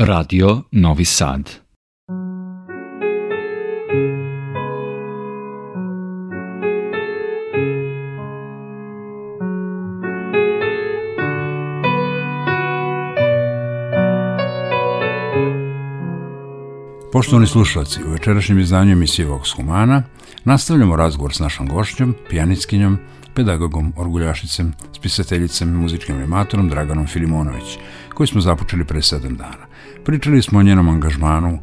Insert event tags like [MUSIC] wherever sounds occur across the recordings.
Radio Novi Sad. Poštovani slušalci, u večerašnjem izdanju emisije Vox Humana nastavljamo razgovor s našom gošćom, pijanitskinjom, pedagogom, orguljašicem, spisateljicem, muzičkim animatorom Draganom Filimonović, koji smo započeli pre sedam dana. Pričali smo o njenom angažmanu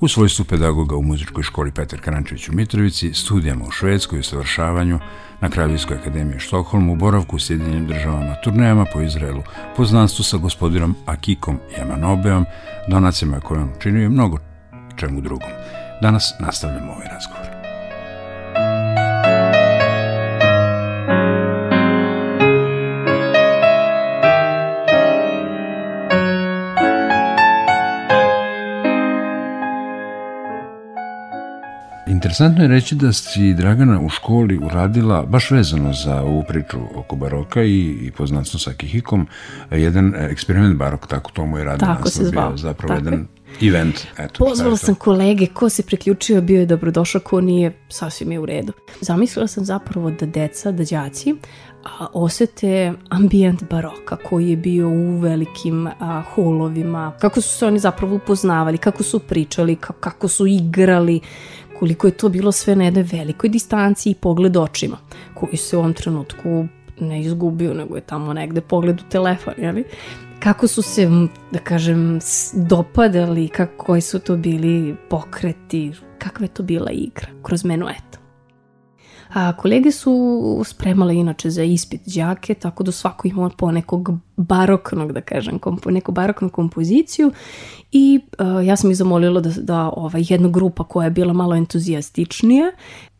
u svojstvu pedagoga u muzičkoj školi Petar Karančević u Mitrovici, studijama u Švedskoj, u savršavanju, na Kraljevskoj akademiji u Štokholmu, boravku u Sjedinjenim državama, turnejama po Izraelu, poznanstvu sa gospodinom Akikom Jamanobeom, donacijama koje on činio i mnogo čemu drugom. Danas nastavljamo ovaj razgovor. Interesantno je reći da si Dragana u školi uradila, baš vezano za ovu priču oko baroka i, i poznatstvo sa Kihikom, jedan eksperiment barok, tako to mu je radila. Tako se zvao. Zapravo tako jedan event. Eto, Pozvala sam kolege, ko se priključio bio je dobrodošao, ko nije, sasvim je u redu. Zamislila sam zapravo da deca, da đaci a, osete ambijent baroka koji je bio u velikim a, holovima, kako su se oni zapravo upoznavali, kako su pričali, kako su igrali, koliko je to bilo sve na jednoj velikoj distanciji i pogled očima, koji se u ovom trenutku ne izgubio, nego je tamo negde pogled u telefon, jeli? Kako su se, da kažem, dopadali, kako, koji su to bili pokreti, kakva je to bila igra kroz menuet. A kolege su spremale inače za ispit đake, tako da svako ima po nekog baroknog, da kažem, kompo, neku baroknu kompoziciju. I uh, ja sam ih zamolila da, da ovaj, jedna grupa koja je bila malo entuzijastičnija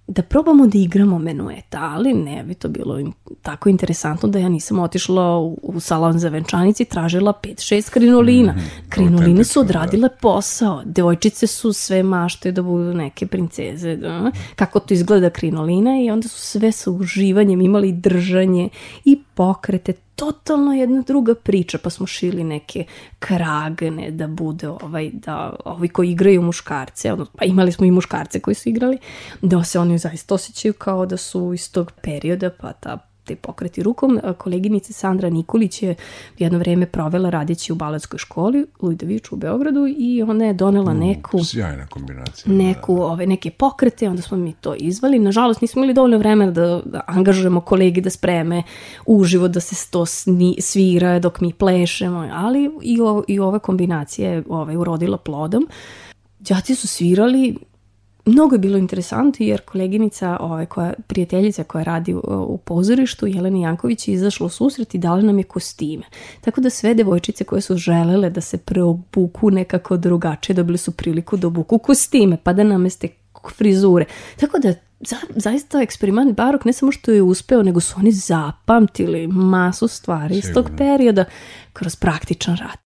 da probamo da igramo menueta, ali ne bi to bilo tako interesantno da ja nisam otišla u, u salon za venčanici i tražila 5-6 krinolina. Mm -hmm. Krinoline su odradile posao, devojčice su sve mašte da budu neke princeze, da, kako to izgleda krinolina i onda su sve sa uživanjem imali držanje i pokrete, totalno jedna druga priča, pa smo šili neke kragane da bude ovaj, da ovi koji igraju muškarce, odnosno, pa imali smo i muškarce koji su igrali, da se oni zaista osjećaju kao da su iz tog perioda, pa ta te pokreti rukom. Koleginica Sandra Nikolić je jedno vreme provela radići u baletskoj školi Lujdoviću u Beogradu i ona je donela mm, neku... Sjajna kombinacija. Neku, da. ove, neke pokrete, onda smo mi to izvali. Nažalost, nismo imali dovoljno vremena da, da angažujemo kolegi da spreme uživo, da se to sni, svira dok mi plešemo, ali i, o, i ova kombinacija je ove, urodila plodom. Đaci su svirali mnogo je bilo interesantno jer koleginica, ovaj, koja, prijateljica koja radi u, u pozorištu, Jelena Janković, je izašla u susret i dala nam je kostime. Tako da sve devojčice koje su želele da se preobuku nekako drugačije, dobili su priliku da obuku kostime, pa da nameste frizure. Tako da za, zaista eksperiment Barok ne samo što je uspeo, nego su oni zapamtili masu stvari iz tog perioda kroz praktičan rad.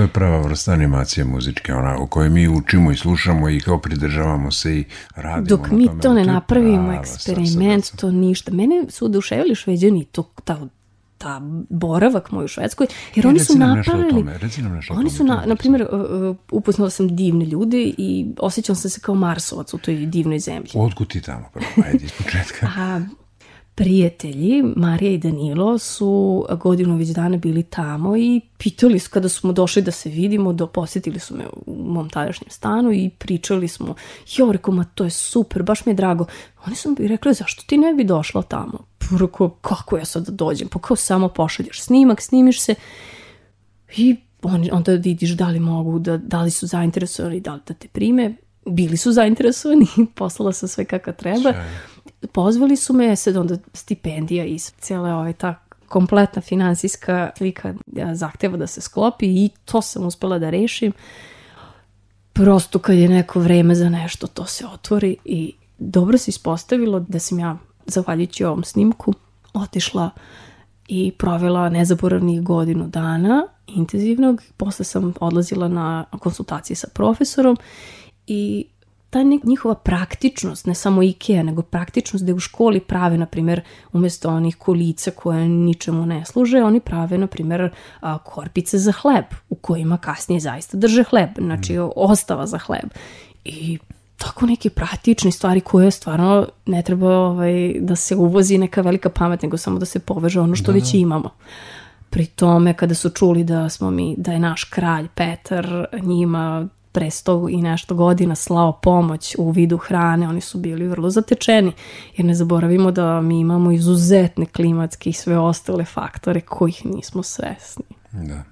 To je prava vrsta animacije muzičke, ona o kojoj mi učimo i slušamo i kao pridržavamo se i radimo Dok na mi tome. to ne je napravimo eksperiment, srce. to ništa. Mene su oduševili šveđani, to, ta, ta boravak moj u Švedskoj, jer E, oni su napravili... Oni su, na, to na primjer, uh, upoznala sam divne ljude i osjećam sam se kao Marsovac u toj divnoj zemlji. Otkud ti tamo prvo? Ajde, iz početka. [LAUGHS] A prijatelji, Marija i Danilo, su godinu već dana bili tamo i pitali su kada smo došli da se vidimo, da posjetili su me u mom tadašnjem stanu i pričali smo, jo, rekao, ma to je super, baš mi je drago. Oni su mi rekli, zašto ti ne bi došla tamo? Pa Rekao, kako ja sad da dođem? Pa kao samo pošalješ snimak, snimiš se i on, onda vidiš da li mogu, da, da li su zainteresovani, da li da te prime. Bili su zainteresovani, [LAUGHS] poslala sam sve kako treba. Pozvali su me, sad onda stipendija i cijela ovaj ta kompletna finansijska slika zahteva da se sklopi i to sam uspela da rešim. Prosto kad je neko vreme za nešto, to se otvori i dobro se ispostavilo da sam ja, zahvaljujući ovom snimku, otišla i provela nezaboravnih godinu dana intenzivnog. Posle sam odlazila na konsultacije sa profesorom i ta njihova praktičnost, ne samo IKEA, nego praktičnost da u školi prave, na primjer, umjesto onih kolica koje ničemu ne služe, oni prave, na primjer, korpice za hleb, u kojima kasnije zaista drže hleb, znači ostava za hleb. I tako neke praktične stvari koje stvarno ne treba ovaj, da se uvozi neka velika pamet, nego samo da se poveže ono što već imamo. Pri tome, kada su čuli da smo mi, da je naš kralj Petar njima pre sto i nešto godina slao pomoć u vidu hrane, oni su bili vrlo zatečeni, jer ne zaboravimo da mi imamo izuzetne klimatske i sve ostale faktore kojih nismo svesni. Da.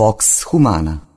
Vox Humana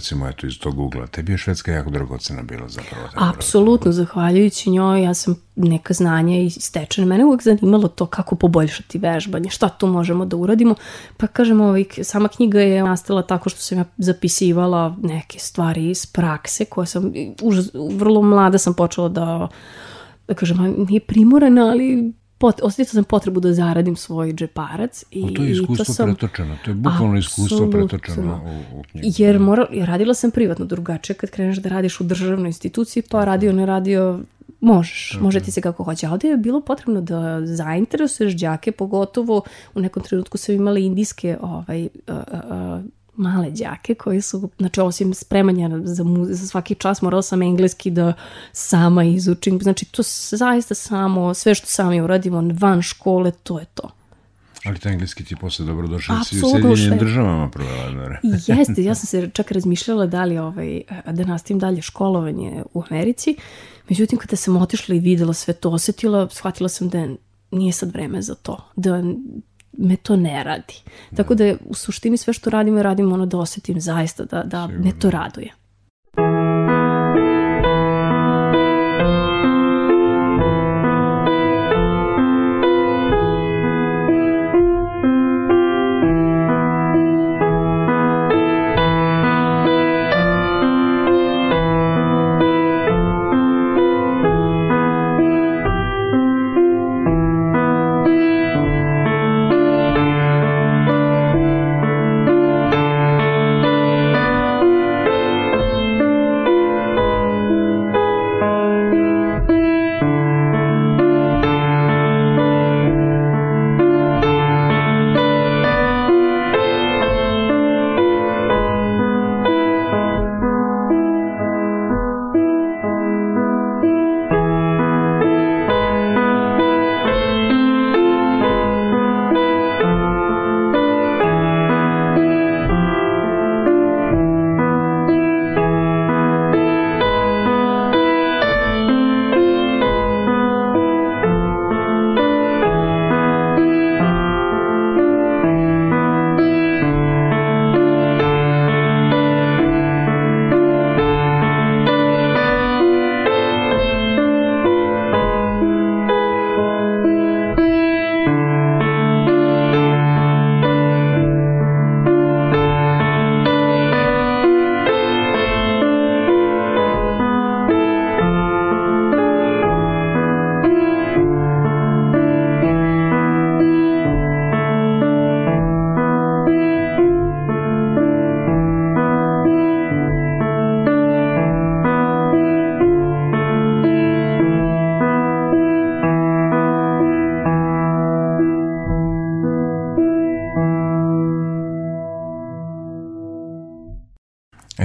recimo, eto, iz tog ugla, tebi je Švedska jako dragocena bila zapravo. Apsolutno, zahvaljujući njoj, ja sam neka znanja i stečene. Mene uvek zanimalo to kako poboljšati vežbanje, šta tu možemo da uradimo. Pa kažem, ovaj, sama knjiga je nastala tako što sam ja zapisivala neke stvari iz prakse koje sam, už, vrlo mlada sam počela da da kažem, nije primorana, ali pot, osjetila sam potrebu da zaradim svoj džeparac. I, o, to je iskustvo to sam, pretočeno, to je bukvalno iskustvo pretočeno u, u knjigu. Jer mora, radila sam privatno drugačije kad kreneš da radiš u državnoj instituciji, pa radio ne radio možeš, okay. može ti se kako hoće. Ovde je bilo potrebno da zainteresuješ đake, pogotovo u nekom trenutku sam imala indijske ovaj, uh, uh, male đake koji su, znači osim spremanja za, za svaki čas morala sam engleski da sama izučim, znači to zaista samo, sve što sami uradimo van škole, to je to. Ali ta engleski ti posle dobro došao u Sjedinjenim državama provela. [LAUGHS] Jeste, ja sam se čak razmišljala da li ovaj, da nastavim dalje školovanje u Americi, međutim kada sam otišla i videla sve to, osetila, shvatila sam da nije sad vreme za to, da me to ne radi. Tako da u suštini sve što radimo, radimo ono da osetim zaista da, da me to raduje.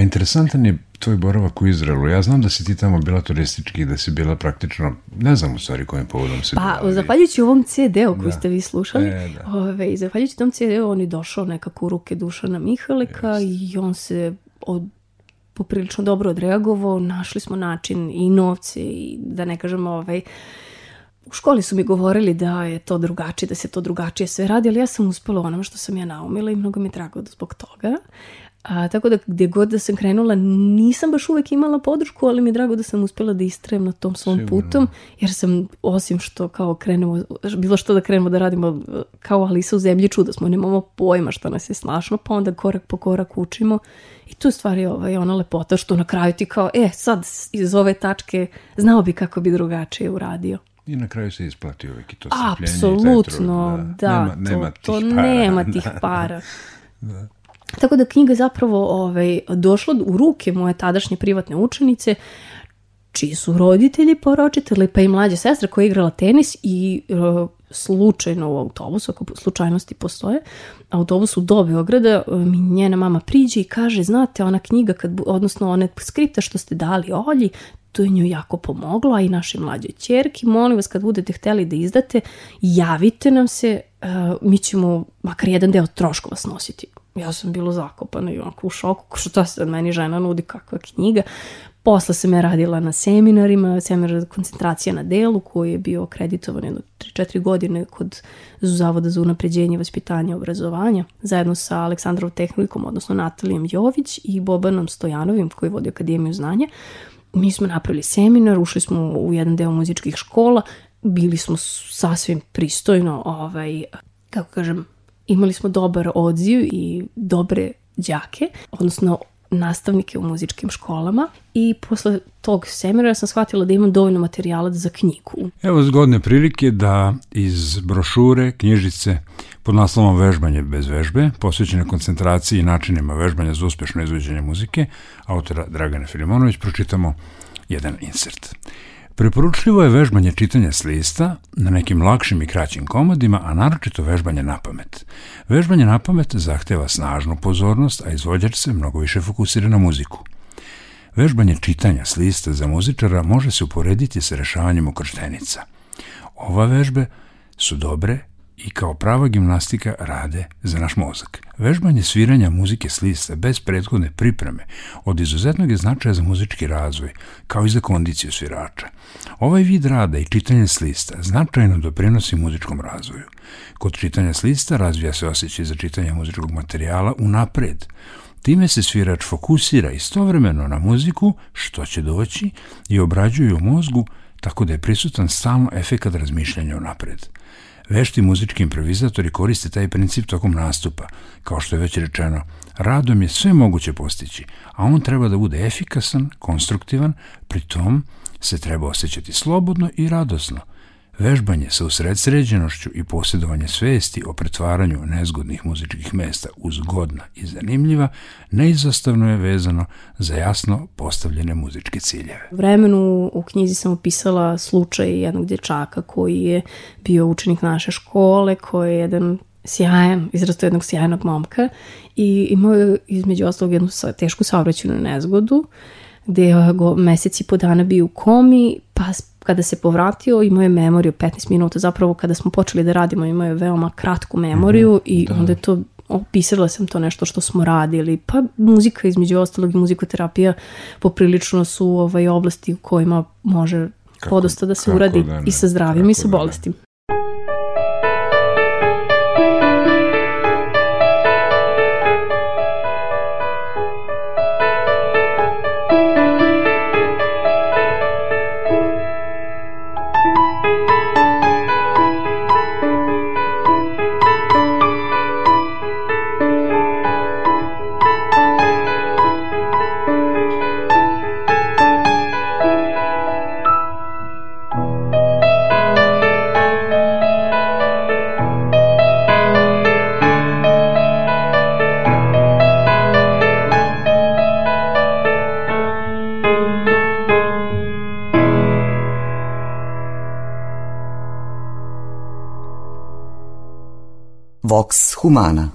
Interesantan je tvoj boravak u Izraelu. Ja znam da si ti tamo bila turistički, da si bila praktično, ne znam u stvari kojim povodom si pa, bila. Zahvaljujući ovom CD-u koji da. ste vi slušali, e, da. ove, zahvaljujući tom CD-u on je došao nekako u ruke Dušana Mihaleka yes. i on se od, poprilično dobro odreagovao, našli smo način i novce i da ne kažemo ovaj, u školi su mi govorili da je to drugačije, da se to drugačije sve radi, ali ja sam uspela onome što sam ja naumila i mnogo mi je drago zbog toga. A, tako da gdje god da sam krenula nisam baš uvek imala podršku, ali mi je drago da sam uspjela da istrajem na tom svom Sigurno. putom, jer sam osim što kao krenemo, bilo što da krenemo da radimo kao Alisa u zemlji čuda smo, nemamo pojma šta nas je snašno, pa onda korak po korak učimo i tu stvari ovaj, ona lepota što na kraju ti kao, e sad iz ove tačke znao bi kako bi drugačije uradio. I na kraju se isplati uvijek i to Apsolutno, da, da, nema, to, nema to para. nema [LAUGHS] tih para. da. Tako da knjiga zapravo ovaj, došla u ruke moje tadašnje privatne učenice, čiji su roditelji poročitali, pa i mlađa sestra koja je igrala tenis i uh, slučajno u autobusu, ako slučajnosti postoje, autobusu do Beograda, e, mi njena mama priđe i kaže, znate, ona knjiga, kad, odnosno one skripta što ste dali Olji, to je nju jako pomoglo, a i našoj mlađoj čerki, molim vas kad budete hteli da izdate, javite nam se, uh, mi ćemo makar jedan deo troškova snositi ja sam bila zakopana i onako u šoku, šta se meni žena nudi, kakva knjiga. Posle sam ja radila na seminarima, seminar koncentracija na delu koji je bio akreditovan jedno 3-4 godine kod Zavoda za unapređenje vaspitanja i obrazovanja, zajedno sa Aleksandrov tehnikom, odnosno Natalijem Jović i Bobanom Stojanovim koji vodi Akademiju znanja. Mi smo napravili seminar, ušli smo u jedan deo muzičkih škola, bili smo sasvim pristojno, ovaj, kako kažem, imali smo dobar odziv i dobre đake, odnosno nastavnike u muzičkim školama i posle tog seminara sam shvatila da imam dovoljno materijala za knjigu. Evo zgodne prilike da iz brošure, knjižice pod naslovom Vežbanje bez vežbe, posvećene koncentraciji i načinima vežbanja za uspešno izvođenje muzike, autora Dragane Filimonović, pročitamo jedan insert. Preporučljivo je vežbanje čitanja s lista na nekim lakšim i kraćim komodima, a naročito vežbanje na pamet. Vežbanje na pamet zahteva snažnu pozornost, a izvođač se mnogo više fokusira na muziku. Vežbanje čitanja s lista za muzičara može se uporediti sa rešavanjem ukrštenica. Ova vežbe su dobre i kao prava gimnastika rade za naš mozak. Vežbanje sviranja muzike s lista bez prethodne pripreme od izuzetnog je značaja za muzički razvoj, kao i za kondiciju svirača. Ovaj vid rada i čitanje s lista značajno doprinosi muzičkom razvoju. Kod čitanja s lista razvija se osjećaj za čitanje muzičkog materijala unapred. Time se svirač fokusira istovremeno na muziku, što će doći, i obrađuje u mozgu tako da je prisutan stalno efekat razmišljanja unapred. Vešti muzički improvizatori koriste taj princip tokom nastupa. Kao što je već rečeno, radom je sve moguće postići, a on treba da bude efikasan, konstruktivan, pri tom se treba osjećati slobodno i radosno – Vežbanje sa usredsređenošću i posjedovanje svesti o pretvaranju nezgodnih muzičkih mesta u zgodna i zanimljiva neizostavno je vezano za jasno postavljene muzičke ciljeve. Vremenu u knjizi sam opisala slučaj jednog dječaka koji je bio učenik naše škole, koji je jedan sjajan, izrasto jednog sjajnog momka i imao je između ostalog jednu tešku saobraćenu nezgodu gde je go meseci po dana bio u komi, pa kada se povratio imao je memoriju 15 minuta, zapravo kada smo počeli da radimo imao je veoma kratku memoriju mm -hmm, i da. onda je to opisala sam to nešto što smo radili, pa muzika između ostalog i muzikoterapija poprilično su ovaj oblasti u kojima može kako, podosta da se uradi da ne, i sa zdravim i sa da Vox Humana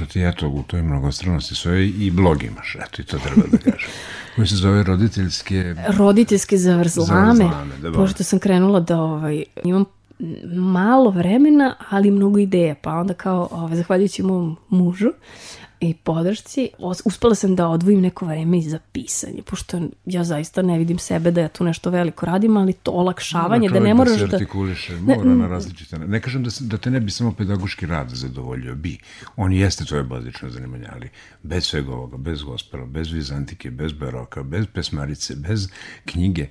od tema, pošto ti eto u toj mnogostranosti svoje i blog imaš, eto i to treba da kažem, koji se zove roditeljske... Roditeljske zavrzlame, zavrzlame da pošto sam krenula da ovaj, imam malo vremena, ali mnogo ideja, pa onda kao, ovaj, zahvaljujući mom mužu, i podršci, uspela sam da odvojim neko vreme i za pisanje, pošto ja zaista ne vidim sebe da ja tu nešto veliko radim, ali to olakšavanje, da ne moraš da... Se artikuliše, mora ne, na različite... Ne kažem da, da te ne bi samo pedagoški rad zadovoljio, bi. On jeste tvoje bazično zanimanje, ali bez svega ovoga, bez gospela, bez vizantike, bez baroka, bez pesmarice, bez knjige,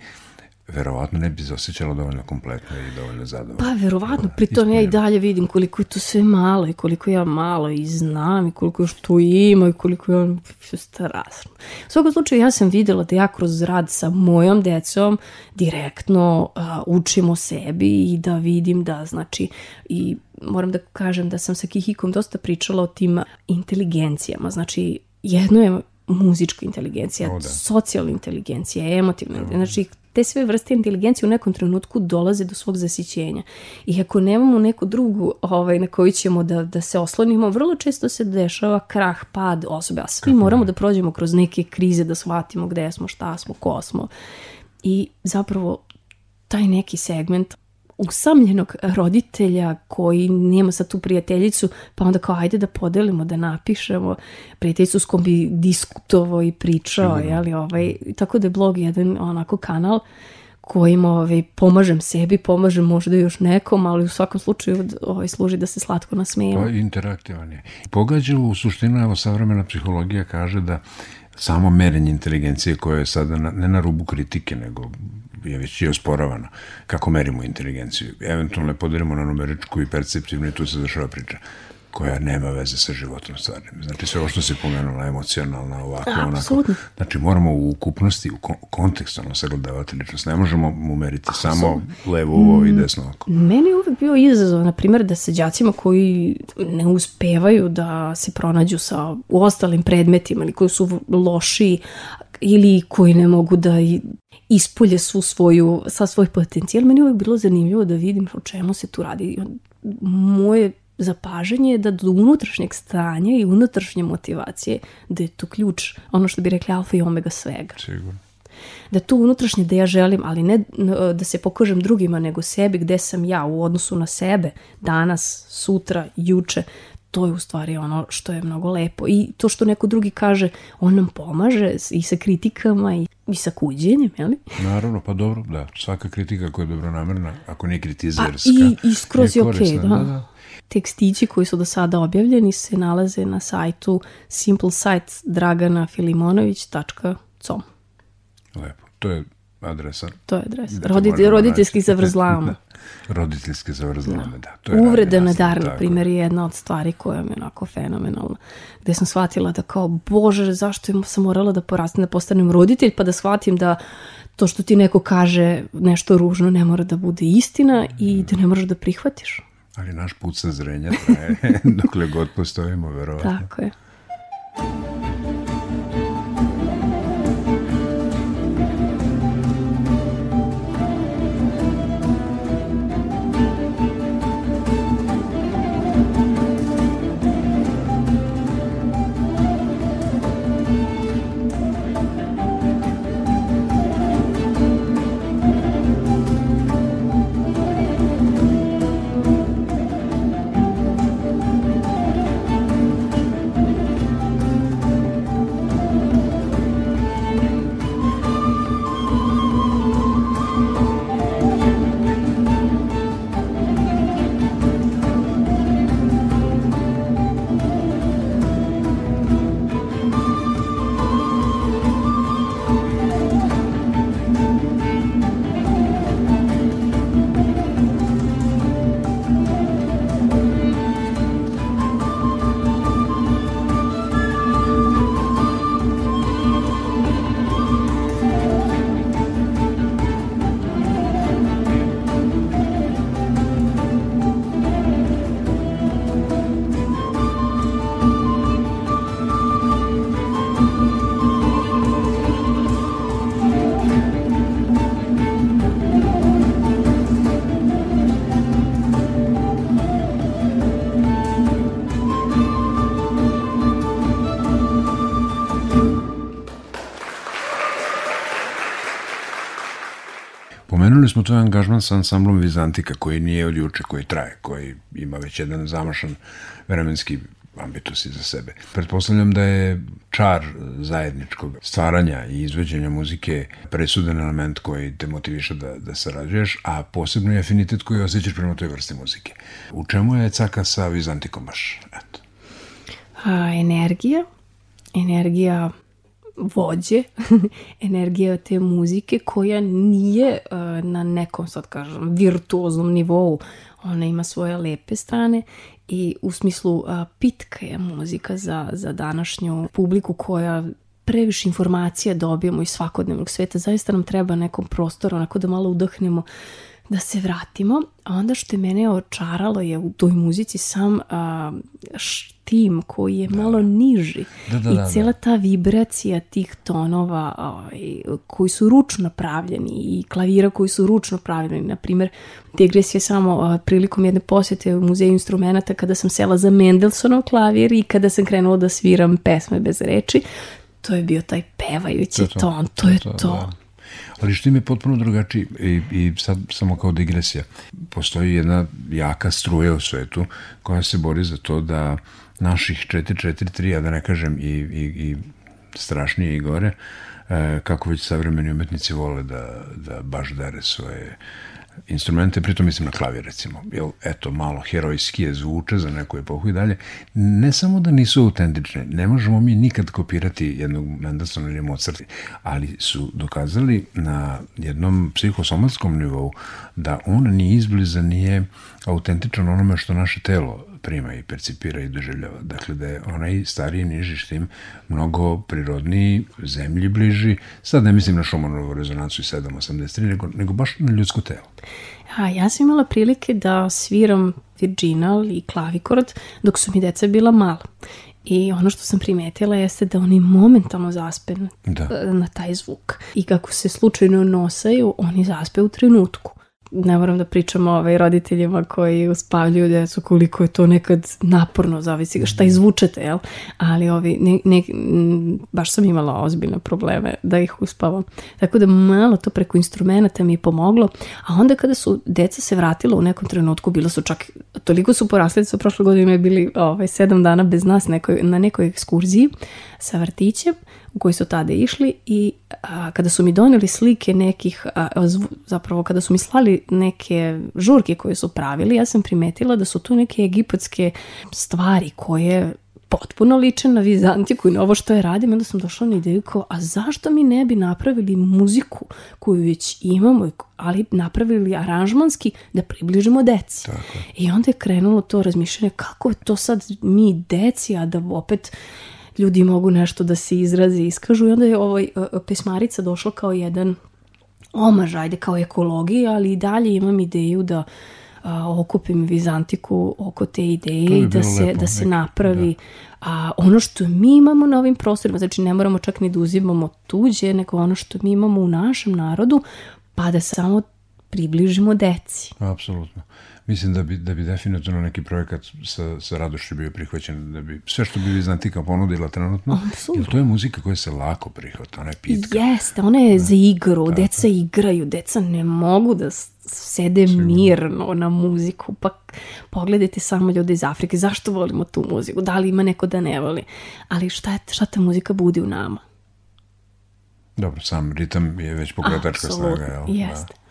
verovatno ne bi se osjećala dovoljno kompletno i dovoljno zadovoljno. Pa, verovatno, pritom ja i dalje vidim koliko je to sve malo i koliko ja malo i znam i koliko još tu ima i koliko je strašno. U svakom slučaju ja sam videla da ja kroz rad sa mojom decom direktno uh, učim o sebi i da vidim da znači i moram da kažem da sam sa Kihikom dosta pričala o tim inteligencijama. Znači, jedno je muzička inteligencija, o, da. socijalna inteligencija, emotivna, da. znači te sve vrste inteligencije u nekom trenutku dolaze do svog zasićenja. I ako nemamo neku drugu ovaj, na koju ćemo da, da se oslonimo, vrlo često se dešava krah, pad osobe, a svi Kako moramo ne? da prođemo kroz neke krize, da shvatimo gde smo, šta smo, ko smo. I zapravo taj neki segment usamljenog roditelja koji nema sad tu prijateljicu, pa onda kao ajde da podelimo, da napišemo prijateljicu s kom bi diskutovao i pričao, Sigurno. jeli, ovaj, tako da je blog jedan onako kanal kojim ovaj, pomažem sebi, pomažem možda još nekom, ali u svakom slučaju ovaj, služi da se slatko nasmijemo. Pa interaktivan je. Pogađa u suštinu, evo, savremena psihologija kaže da samo merenje inteligencije koje je sada na, ne na rubu kritike, nego je već i osporavano. Kako merimo inteligenciju? Eventualno je podelimo na numeričku i perceptivnu i tu se zašava priča koja nema veze sa životom stvarnim. Znači sve ovo što se pomenula, emocionalna, ovako, onako. Znači moramo u ukupnosti, u kontekstualno sagledavati ličnost. Ne možemo mu meriti Absolutno. samo levo uvo i mm, desno oko. Meni je uvek bio izazov, na primjer, da se đacima koji ne uspevaju da se pronađu sa u ostalim predmetima ili koji su loši ili koji ne mogu da ispolje svu svoju, sa svoj potencijal. Meni je uvek bilo zanimljivo da vidim o čemu se tu radi. Moje zapažanje je da do unutrašnjeg stanja i unutrašnje motivacije, da je to ključ, ono što bi rekli alfa i omega svega. Sigurno. Da to unutrašnje da ja želim, ali ne da se pokažem drugima, nego sebi gde sam ja u odnosu na sebe, danas, sutra, juče, to je u stvari ono što je mnogo lepo. I to što neko drugi kaže, on nam pomaže i sa kritikama i, i sa kuđenjem, li? Naravno, pa dobro, da. Svaka kritika koja je dobronamerna, ako nije kritizerska, A, i, i skroz je okej, okay, da. da, da. Tekstići koji su do sada objavljeni se nalaze na sajtu simplesite.draganafilimonović.com Lepo. To je adresa. To je adresa. Da Roditelj, roditeljski zavrzlamo. Da. Roditeljski zavrzlame, da. da. To je Uvrede na dar, na primjer, je jedna od stvari koja mi je onako fenomenalna. Gde sam shvatila da kao, bože, zašto sam morala da porastem, da postanem roditelj, pa da shvatim da to što ti neko kaže nešto ružno ne mora da bude istina i da ne moraš da prihvatiš. Ali naš put sa zrenja traje [LAUGHS] dokle god postojimo, verovatno. Tako je. Smo tvoj angažman sa ansamblom Vizantika koji nije od juče, koji traje, koji ima već jedan zamašan vremenski ambitus iza sebe. Pretpostavljam da je čar zajedničkog stvaranja i izveđenja muzike presudan element koji te motiviše da, da sarađuješ, a posebno je afinitet koji osjećaš prema toj vrsti muzike. U čemu je caka sa Vizantikom baš? Eto. A, energija. Energija vođe, [LAUGHS] energija te muzike koja nije uh, na nekom, sad kažem, virtuoznom nivou. Ona ima svoje lepe strane i u smislu uh, pitka je muzika za, za današnju publiku koja previše informacija dobijemo iz svakodnevnog sveta. Zaista nam treba nekom prostoru, onako da malo udahnemo da se vratimo, a onda što je mene očaralo je u toj muzici sam a, štim koji je da. malo niži da, da, i da, cijela da. ta vibracija tih tonova a, koji su ručno napravljeni i klavira koji su ručno pravljeni, na primjer digres je samo a, prilikom jedne posjete u muzeju instrumenta kada sam sela za Mendelssohnov klavir i kada sam krenula da sviram pesme bez reči, to je bio taj pevajući to, to, ton, to, to je to. to. Ali što im je potpuno drugačiji i, i sad samo kao digresija. Postoji jedna jaka struja u svetu koja se bori za to da naših 4-4-3, a da ne kažem i, i, i strašnije i gore, e, kako već savremeni umetnici vole da, da baš dare svoje instrumente, pritom mislim na klavir recimo, jer eto malo herojski je zvuče za neku epohu i dalje, ne samo da nisu autentične, ne možemo mi nikad kopirati jednog Mendelssohna ili Mozarta, ali su dokazali na jednom psihosomatskom nivou da on ni izbliza nije autentičan onome što naše telo prima i percipira i doživljava. Dakle, da je onaj stariji niži štim mnogo prirodniji, zemlji bliži. Sad ne mislim na Šumanovu rezonancu i 783, nego, nego baš na ljudsko telo. A, ja sam imala prilike da sviram virginal i klavikord dok su mi deca bila mala. I ono što sam primetila jeste da oni momentalno zaspe na, da. na taj zvuk. I kako se slučajno nosaju, oni zaspe u trenutku ne moram da pričam ovaj, roditeljima koji uspavljuju decu koliko je to nekad naporno, zavisi šta izvučete, jel? Ali ovi, ne, ne, baš sam imala ozbiljne probleme da ih uspavam. Tako da malo to preko instrumenta mi je pomoglo, a onda kada su deca se vratila u nekom trenutku, bila su čak, toliko su porasli da su prošle godine bili ovaj, sedam dana bez nas nekoj, na nekoj ekskurziji sa vrtićem, u koji su tada išli i a, kada su mi doneli slike nekih, a, zapravo kada su mi slali neke žurke koje su pravili, ja sam primetila da su tu neke egipatske stvari koje potpuno liče na Vizantiku i na ovo što je radim, onda sam došla na ideju kao, a zašto mi ne bi napravili muziku koju već imamo, ali napravili aranžmanski da približimo deci. Tako. I onda je krenulo to razmišljanje kako je to sad mi deci, a da opet ljudi mogu nešto da se izrazi i iskažu i onda je ovaj pesmarica došla kao jedan omaž, ajde kao ekologija, ali i dalje imam ideju da a, okupim Vizantiku oko te ideje i da se, lepo, da se napravi da. a, ono što mi imamo na ovim prostorima, znači ne moramo čak ni da uzimamo tuđe, nego ono što mi imamo u našem narodu, pa da samo približimo deci. Apsolutno mislim da bi, da bi definitivno neki projekat sa, sa radošću bio prihvaćen, da bi sve što bi Vizantika ponudila trenutno, jer to je muzika koja se lako prihvata, ona je pitka. Jeste, ona je da. za igru, da, deca igraju, deca ne mogu da sede Sigurno. mirno na muziku, pa pogledajte samo ljude iz Afrike, zašto volimo tu muziku, da li ima neko da ne voli, ali šta, je, šta ta muzika budi u nama? Dobro, sam ritam je već pokretačka snaga, jel? Jeste. Da.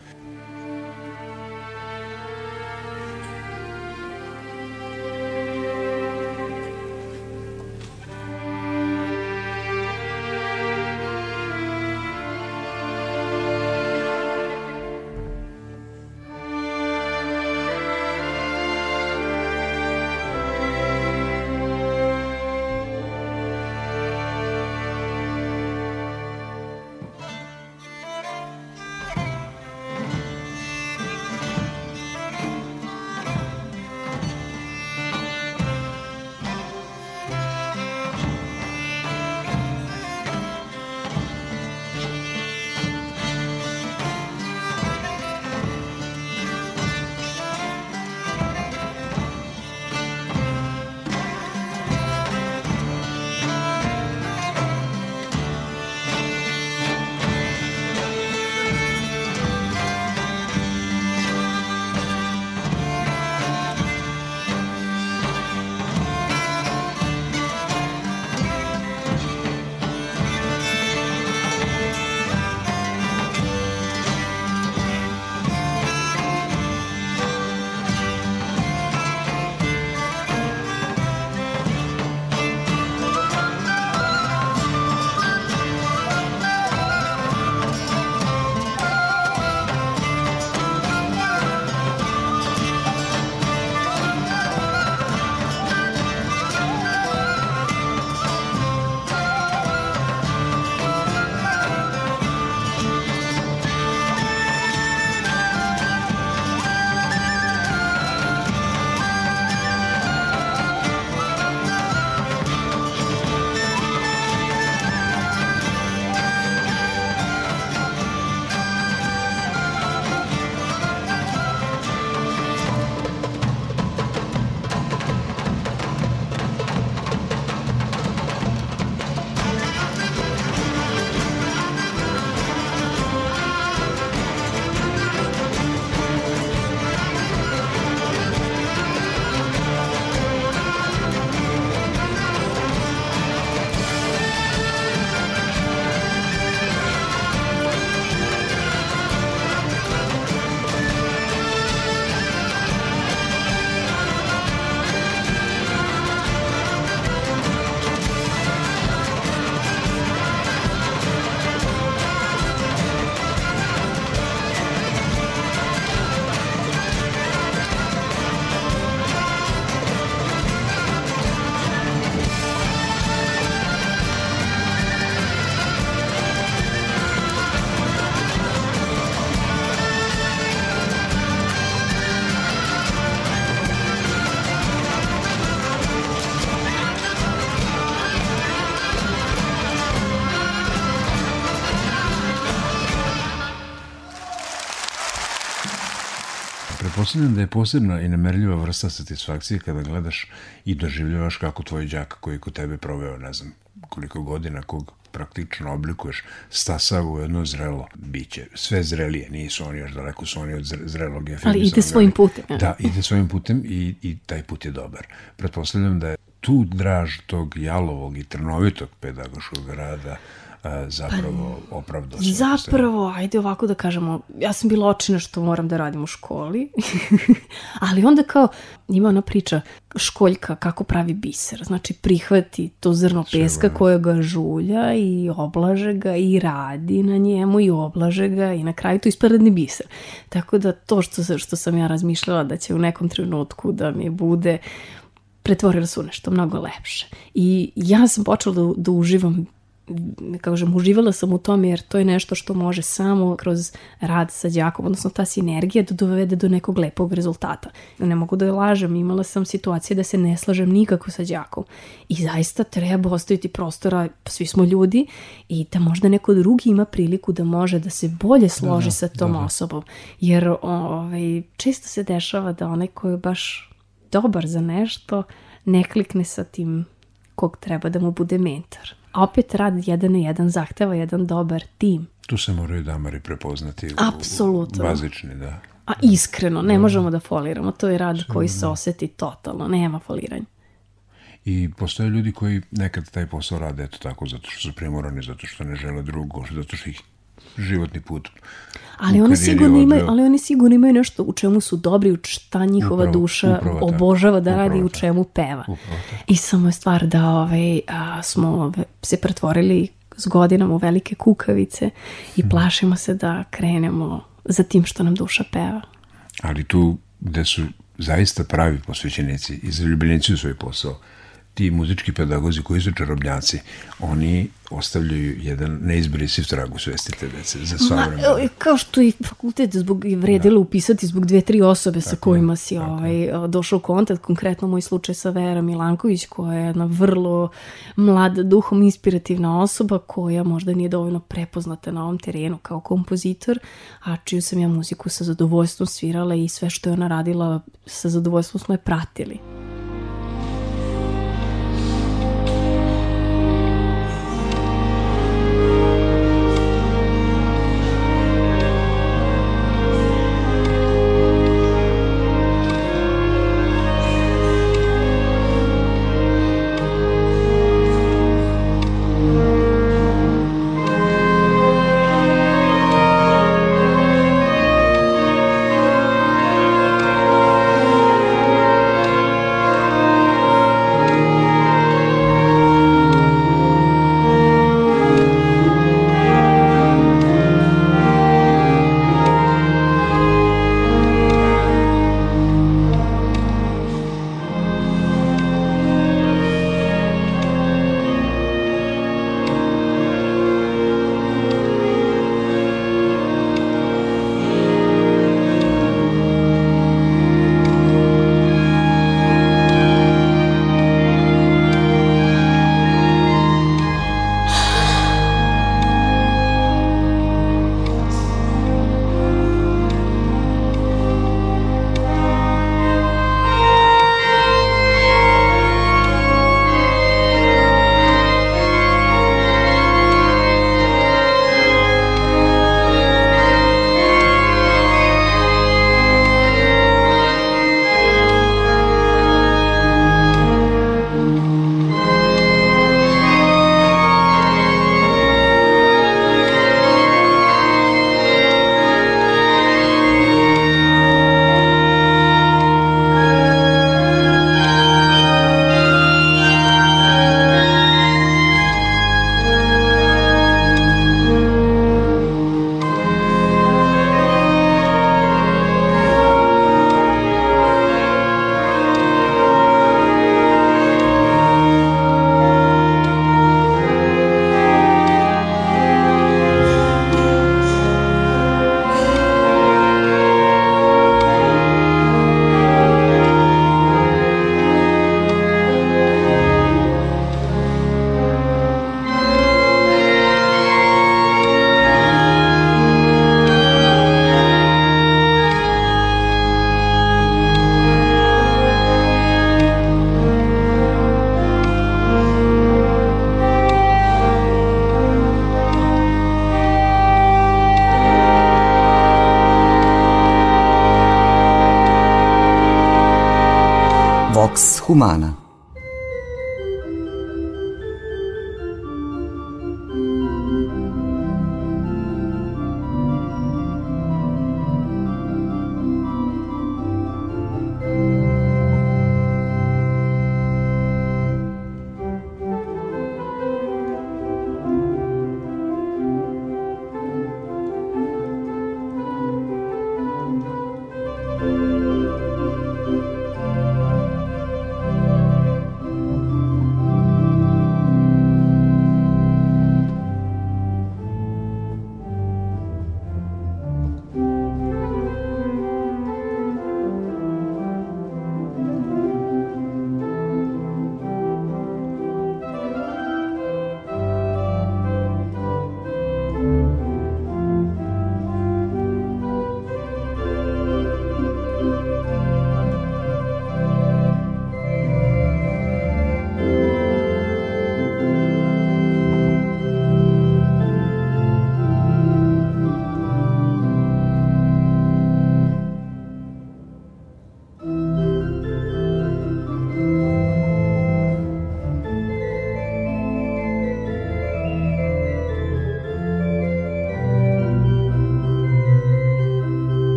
Pretpostavljam da je posebna i nemerljiva vrsta satisfakcije kada gledaš i doživljavaš kako tvoj đak koji kod tebe proveo, ne znam, koliko godina, kog praktično oblikuješ, stasava u jedno zrelo biće. Sve zrelije, nisu oni još daleko, su oni od zrelog je Ali ide svojim putem. Da, ide svojim putem i, i taj put je dobar. Pretpostavljam da je tu draž tog jalovog i trnovitog pedagoškog rada zapravo pa, opravdao sve. Zapravo, ajde ovako da kažemo, ja sam bila očina što moram da radim u školi, [LAUGHS] ali onda kao ima ona priča školjka kako pravi biser, znači prihvati to zrno peska koje ga žulja i oblaže ga i radi na njemu i oblaže ga i na kraju to ispadne biser. Tako da to što, što sam ja razmišljala da će u nekom trenutku da mi bude pretvorila su nešto mnogo lepše. I ja sam počela da, da uživam kažem, uživala sam u tome jer to je nešto što može samo kroz rad sa đakom, odnosno ta sinergija da dovede do nekog lepog rezultata. Ne mogu da lažem, imala sam situacije da se ne slažem nikako sa đakom i zaista treba ostaviti prostora, svi smo ljudi i da možda neko drugi ima priliku da može da se bolje složi da, da, sa tom da, da. osobom. Jer ovaj, često se dešava da onaj ko je baš dobar za nešto ne klikne sa tim kog treba da mu bude mentor a opet rad jedan na jedan zahteva jedan dobar tim. Tu se moraju damari prepoznati. Apsolutno. Bazični, da. A iskreno, ne možemo da foliramo. To je rad koji se oseti totalno. Nema foliranja. I postoje ljudi koji nekad taj posao rade eto tako zato što su primorani, zato što ne žele drugo, zato što ih životni put. Ali oni sigurno imaju, ali oni sigurno imaju nešto u čemu su dobri, u šta njihova upravo, duša upravo obožava da radi i u čemu peva. I samo je stvar da ovaj, a, smo se pretvorili s godinama u velike kukavice i hmm. plašimo se da krenemo za tim što nam duša peva. Ali tu gde su zaista pravi posvećenici i zaljubljenici u svoj posao, ti muzički pedagozi koji su čarobnjaci, oni ostavljaju jedan neizbrisiv trag u svesti te dece za sva vremena. Kao što i fakultet zbog, je vredilo da. upisati zbog dve, tri osobe tako, sa kojima si ovaj, došao u kontakt, konkretno moj slučaj sa Vera Milanković, koja je jedna vrlo mlada, duhom inspirativna osoba koja možda nije dovoljno prepoznata na ovom terenu kao kompozitor, a čiju sam ja muziku sa zadovoljstvom svirala i sve što je ona radila sa zadovoljstvom smo je pratili. Humana.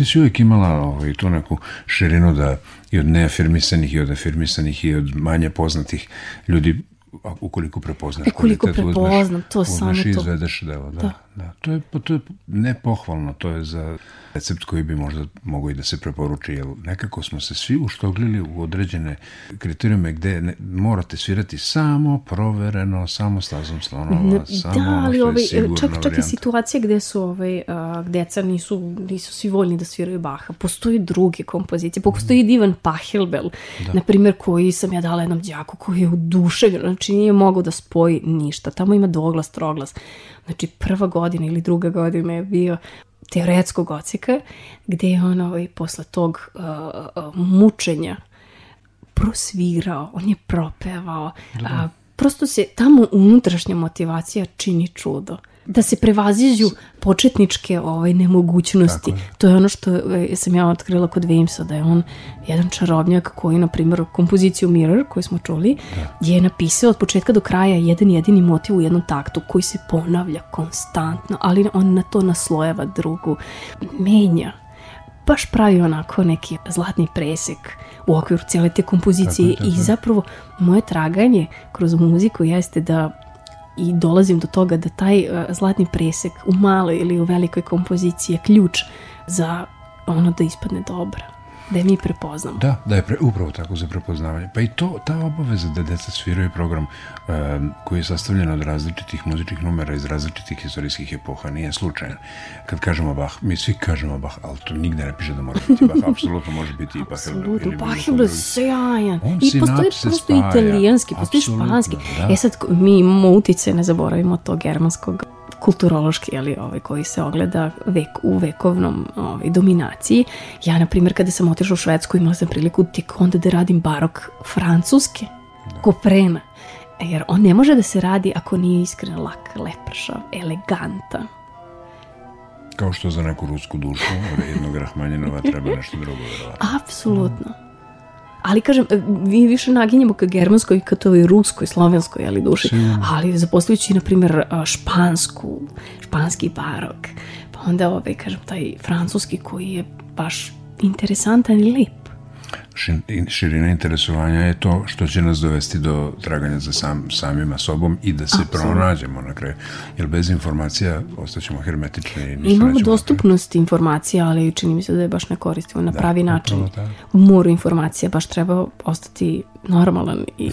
Ti si uvijek imala ovaj, tu neku širinu da i od neafirmisanih i od afirmisanih i od manje poznatih ljudi ukoliko prepoznaš Ukoliko kvalitet, prepoznam, to uzmeš samo to. izvedeš delo, da, da. Da. To, je, to je nepohvalno, to je za recept koji bi možda mogao i da se preporuči, jer nekako smo se svi uštoglili u određene kriterijume gde ne, morate svirati samo provereno, samo stazom slonova, Ne, samo da, ono ali što je ovaj, sigurna čak, čak i situacije gde su ovaj, a, deca nisu, nisu svi voljni da sviraju Baha. Postoji druge kompozicije. Postoji Divan Pahilbel, na primjer, koji sam ja dala jednom đaku koji je oduševljen. Znači nije mogao da spoji ništa. Tamo ima dvoglas, troglas. Znači prva godina ili druga godina je bio teoretskog oceka, gde je on ovaj, posle tog uh, uh, mučenja prosvirao, on je propevao. A, prosto se tamo unutrašnja motivacija čini čudo. Da se prevaziđu početničke ovaj, nemogućnosti. To je ono što e, sam ja otkrila kod Vimsa, da je on jedan čarobnjak koji, na primjer, kompoziciju Mirror, koju smo čuli, je napisao od početka do kraja jedan jedini motiv u jednom taktu koji se ponavlja konstantno, ali on na to naslojava drugu, menja baš pravi onako neki zlatni presek u okviru cijele te kompozicije Tako je, tako i je. zapravo moje traganje kroz muziku jeste da i dolazim do toga da taj uh, zlatni presek u maloj ili u velikoj kompoziciji je ključ za ono da ispadne dobra. Da je mi prepoznamo. Da, da je pre, upravo tako za prepoznavanje. Pa i to, ta obaveza da deca sviraju program um, koji je sastavljen od različitih muzičkih numera iz različitih istorijskih epoha nije slučajan. Kad kažemo Bach, mi svi kažemo Bach, ali to nigde ne piše da mora biti Bach, apsolutno može biti i Bach. Apsolutno, Bach je sjajan. I postoji prosto italijanski, postoji španski. Da. E sad, mi imamo utice, ne zaboravimo to germanskog kulturološki, ali ovaj, koji se ogleda vek, u vekovnom ovaj, dominaciji. Ja, na primjer, kada sam otišla u Švedsku, imala sam priliku tik onda da radim barok francuske, da. koprena. Jer on ne može da se radi ako nije iskren, lak, lepršav, elegantan. Kao što za neku rusku dušu od jednog Rahmanjinova treba nešto drugo verovatno. Apsolutno. Ali kažem, vi više naginjemo ka germanskoj, ka toj ruskoj, slovenskoj, ali duši. Sim. Ali zapostavljući, na primjer, špansku, španski barok, pa onda, ovaj, kažem, taj francuski koji je baš interesantan i lep širina interesovanja je to što će nas dovesti do traganja za sam, samima sobom i da se Absolutno. pronađemo na kraju. Jer bez informacija ostaćemo hermetični. I Imamo dostupnost informacija, ali čini mi se da je baš ne koristimo na da, pravi način. U moru informacija baš treba ostati normalan i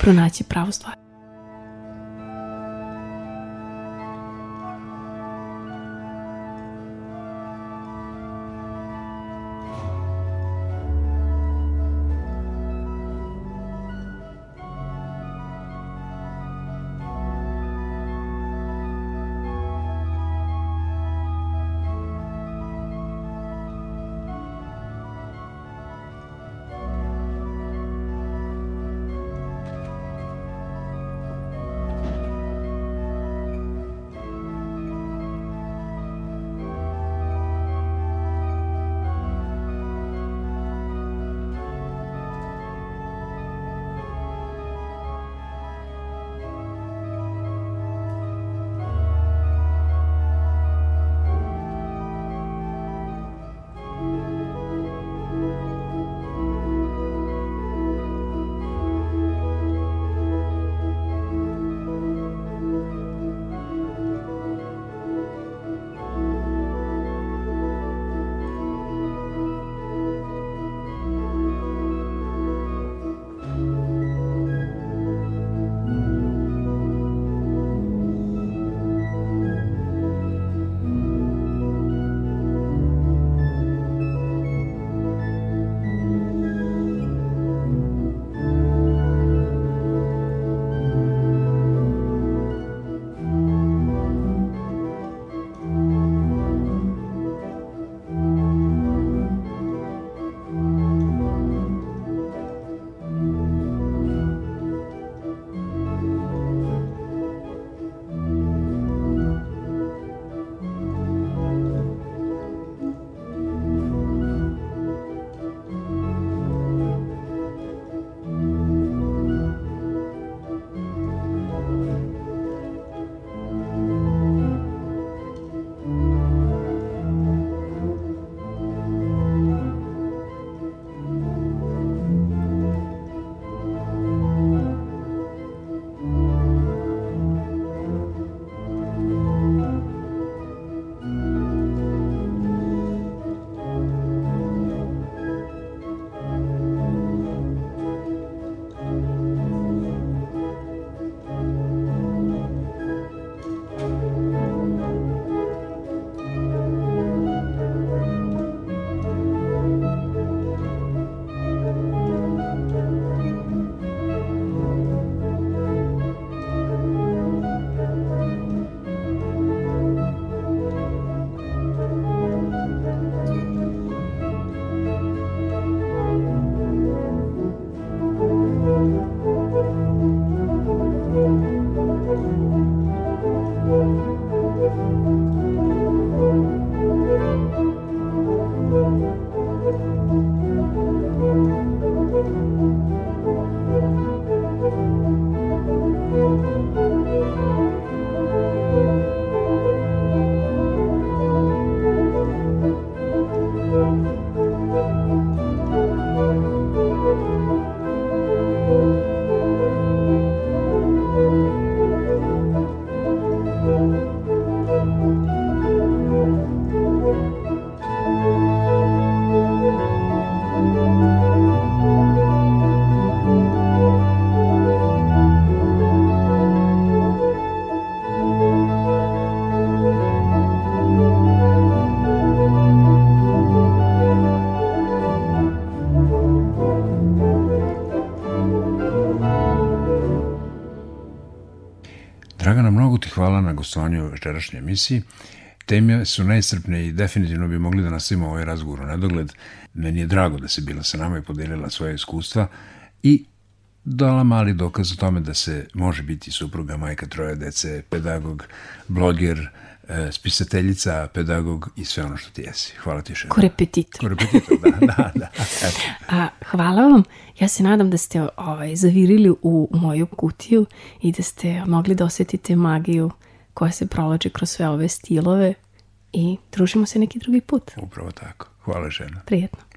pronaći pravu stvar. Gostovanju u večerašnjoj emisiji. Teme su najstrpne i definitivno bi mogli da nastavimo ovaj razgovor u nedogled. Meni je drago da si bila sa nama i podelila svoje iskustva i dala mali dokaz o tome da se može biti supruga, majka troje dece, pedagog, bloger, e, spisateljica, pedagog i sve ono što ti jesi. Hvala ti še. Korepetitor. Korepetitor, da, da, da. Eto. [LAUGHS] A, hvala vam. Ja se nadam da ste ovaj, zavirili u moju kutiju i da ste mogli da osetite magiju koja se provlači kroz sve ove stilove i družimo se neki drugi put. Upravo tako. Hvala žena. Prijetno.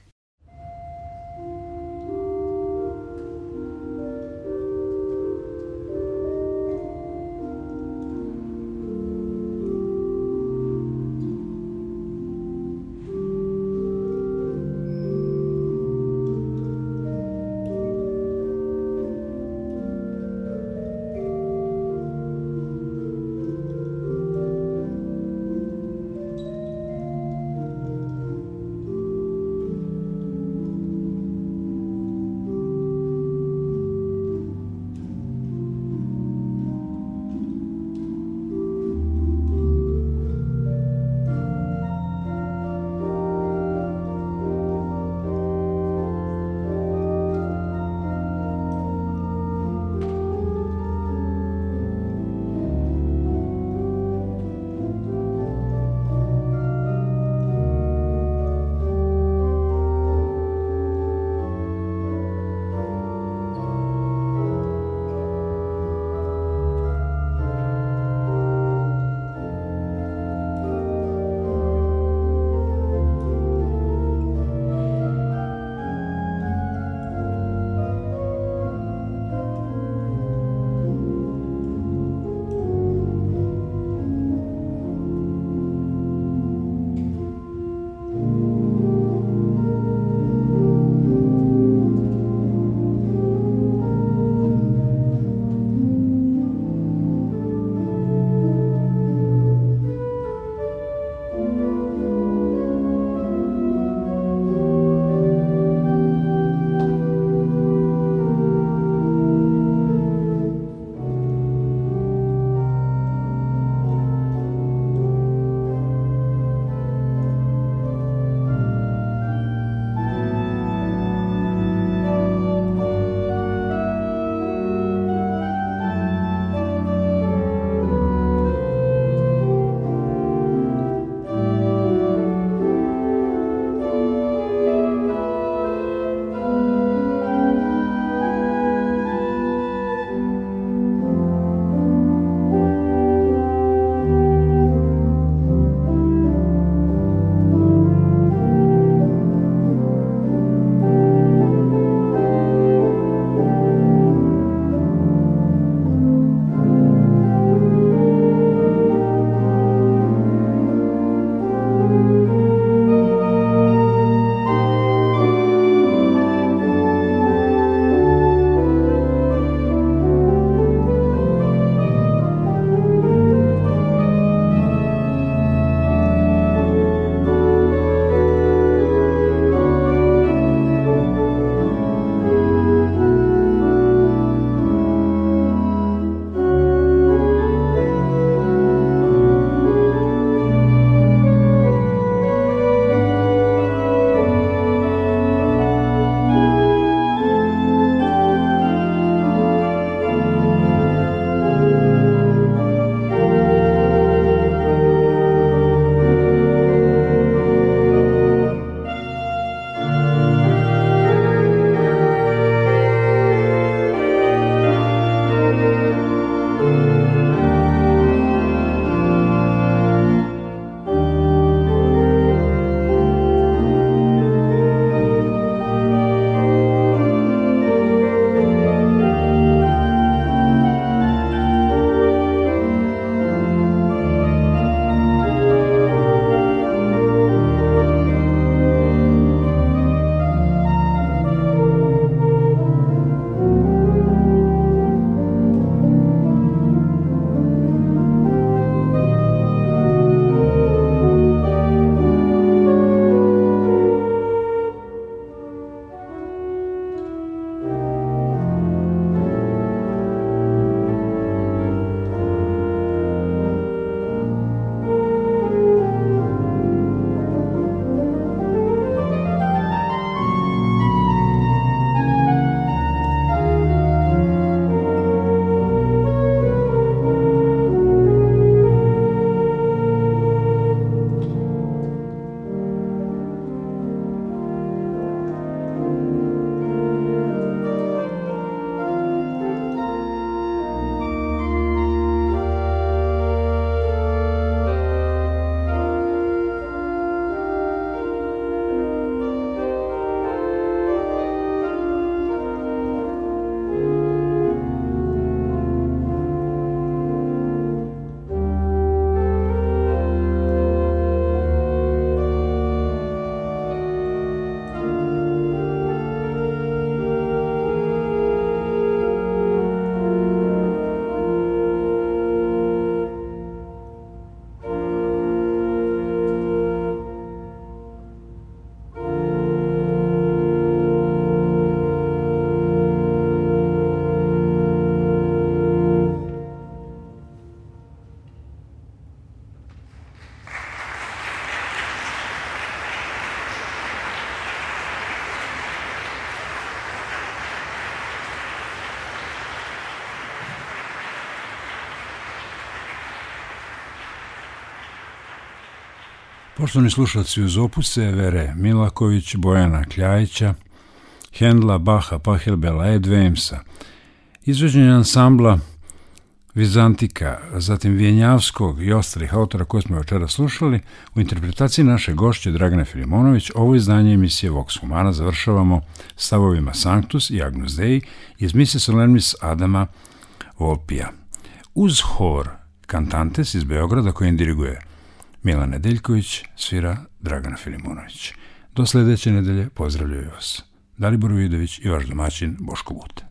Poštovni slušalci uz opuse Vere Milaković, Bojana Kljajića, Hendla, Baha, Pahilbela, Ed Vemsa, izveđenje ansambla Vizantika, zatim Vijenjavskog i ostalih autora koje smo večera slušali, u interpretaciji naše gošće Dragane Filimonović, ovo izdanje emisije Vox Humana završavamo stavovima Sanctus i Agnus Dei iz Mise Solemnis Adama Volpija. Uz hor Kantantes iz Beograda kojim diriguje Milan Nedeljković, svira Dragana Filimonović. Do sledeće nedelje pozdravljaju vas Dalibor Vidović i vaš domaćin Boško Bute.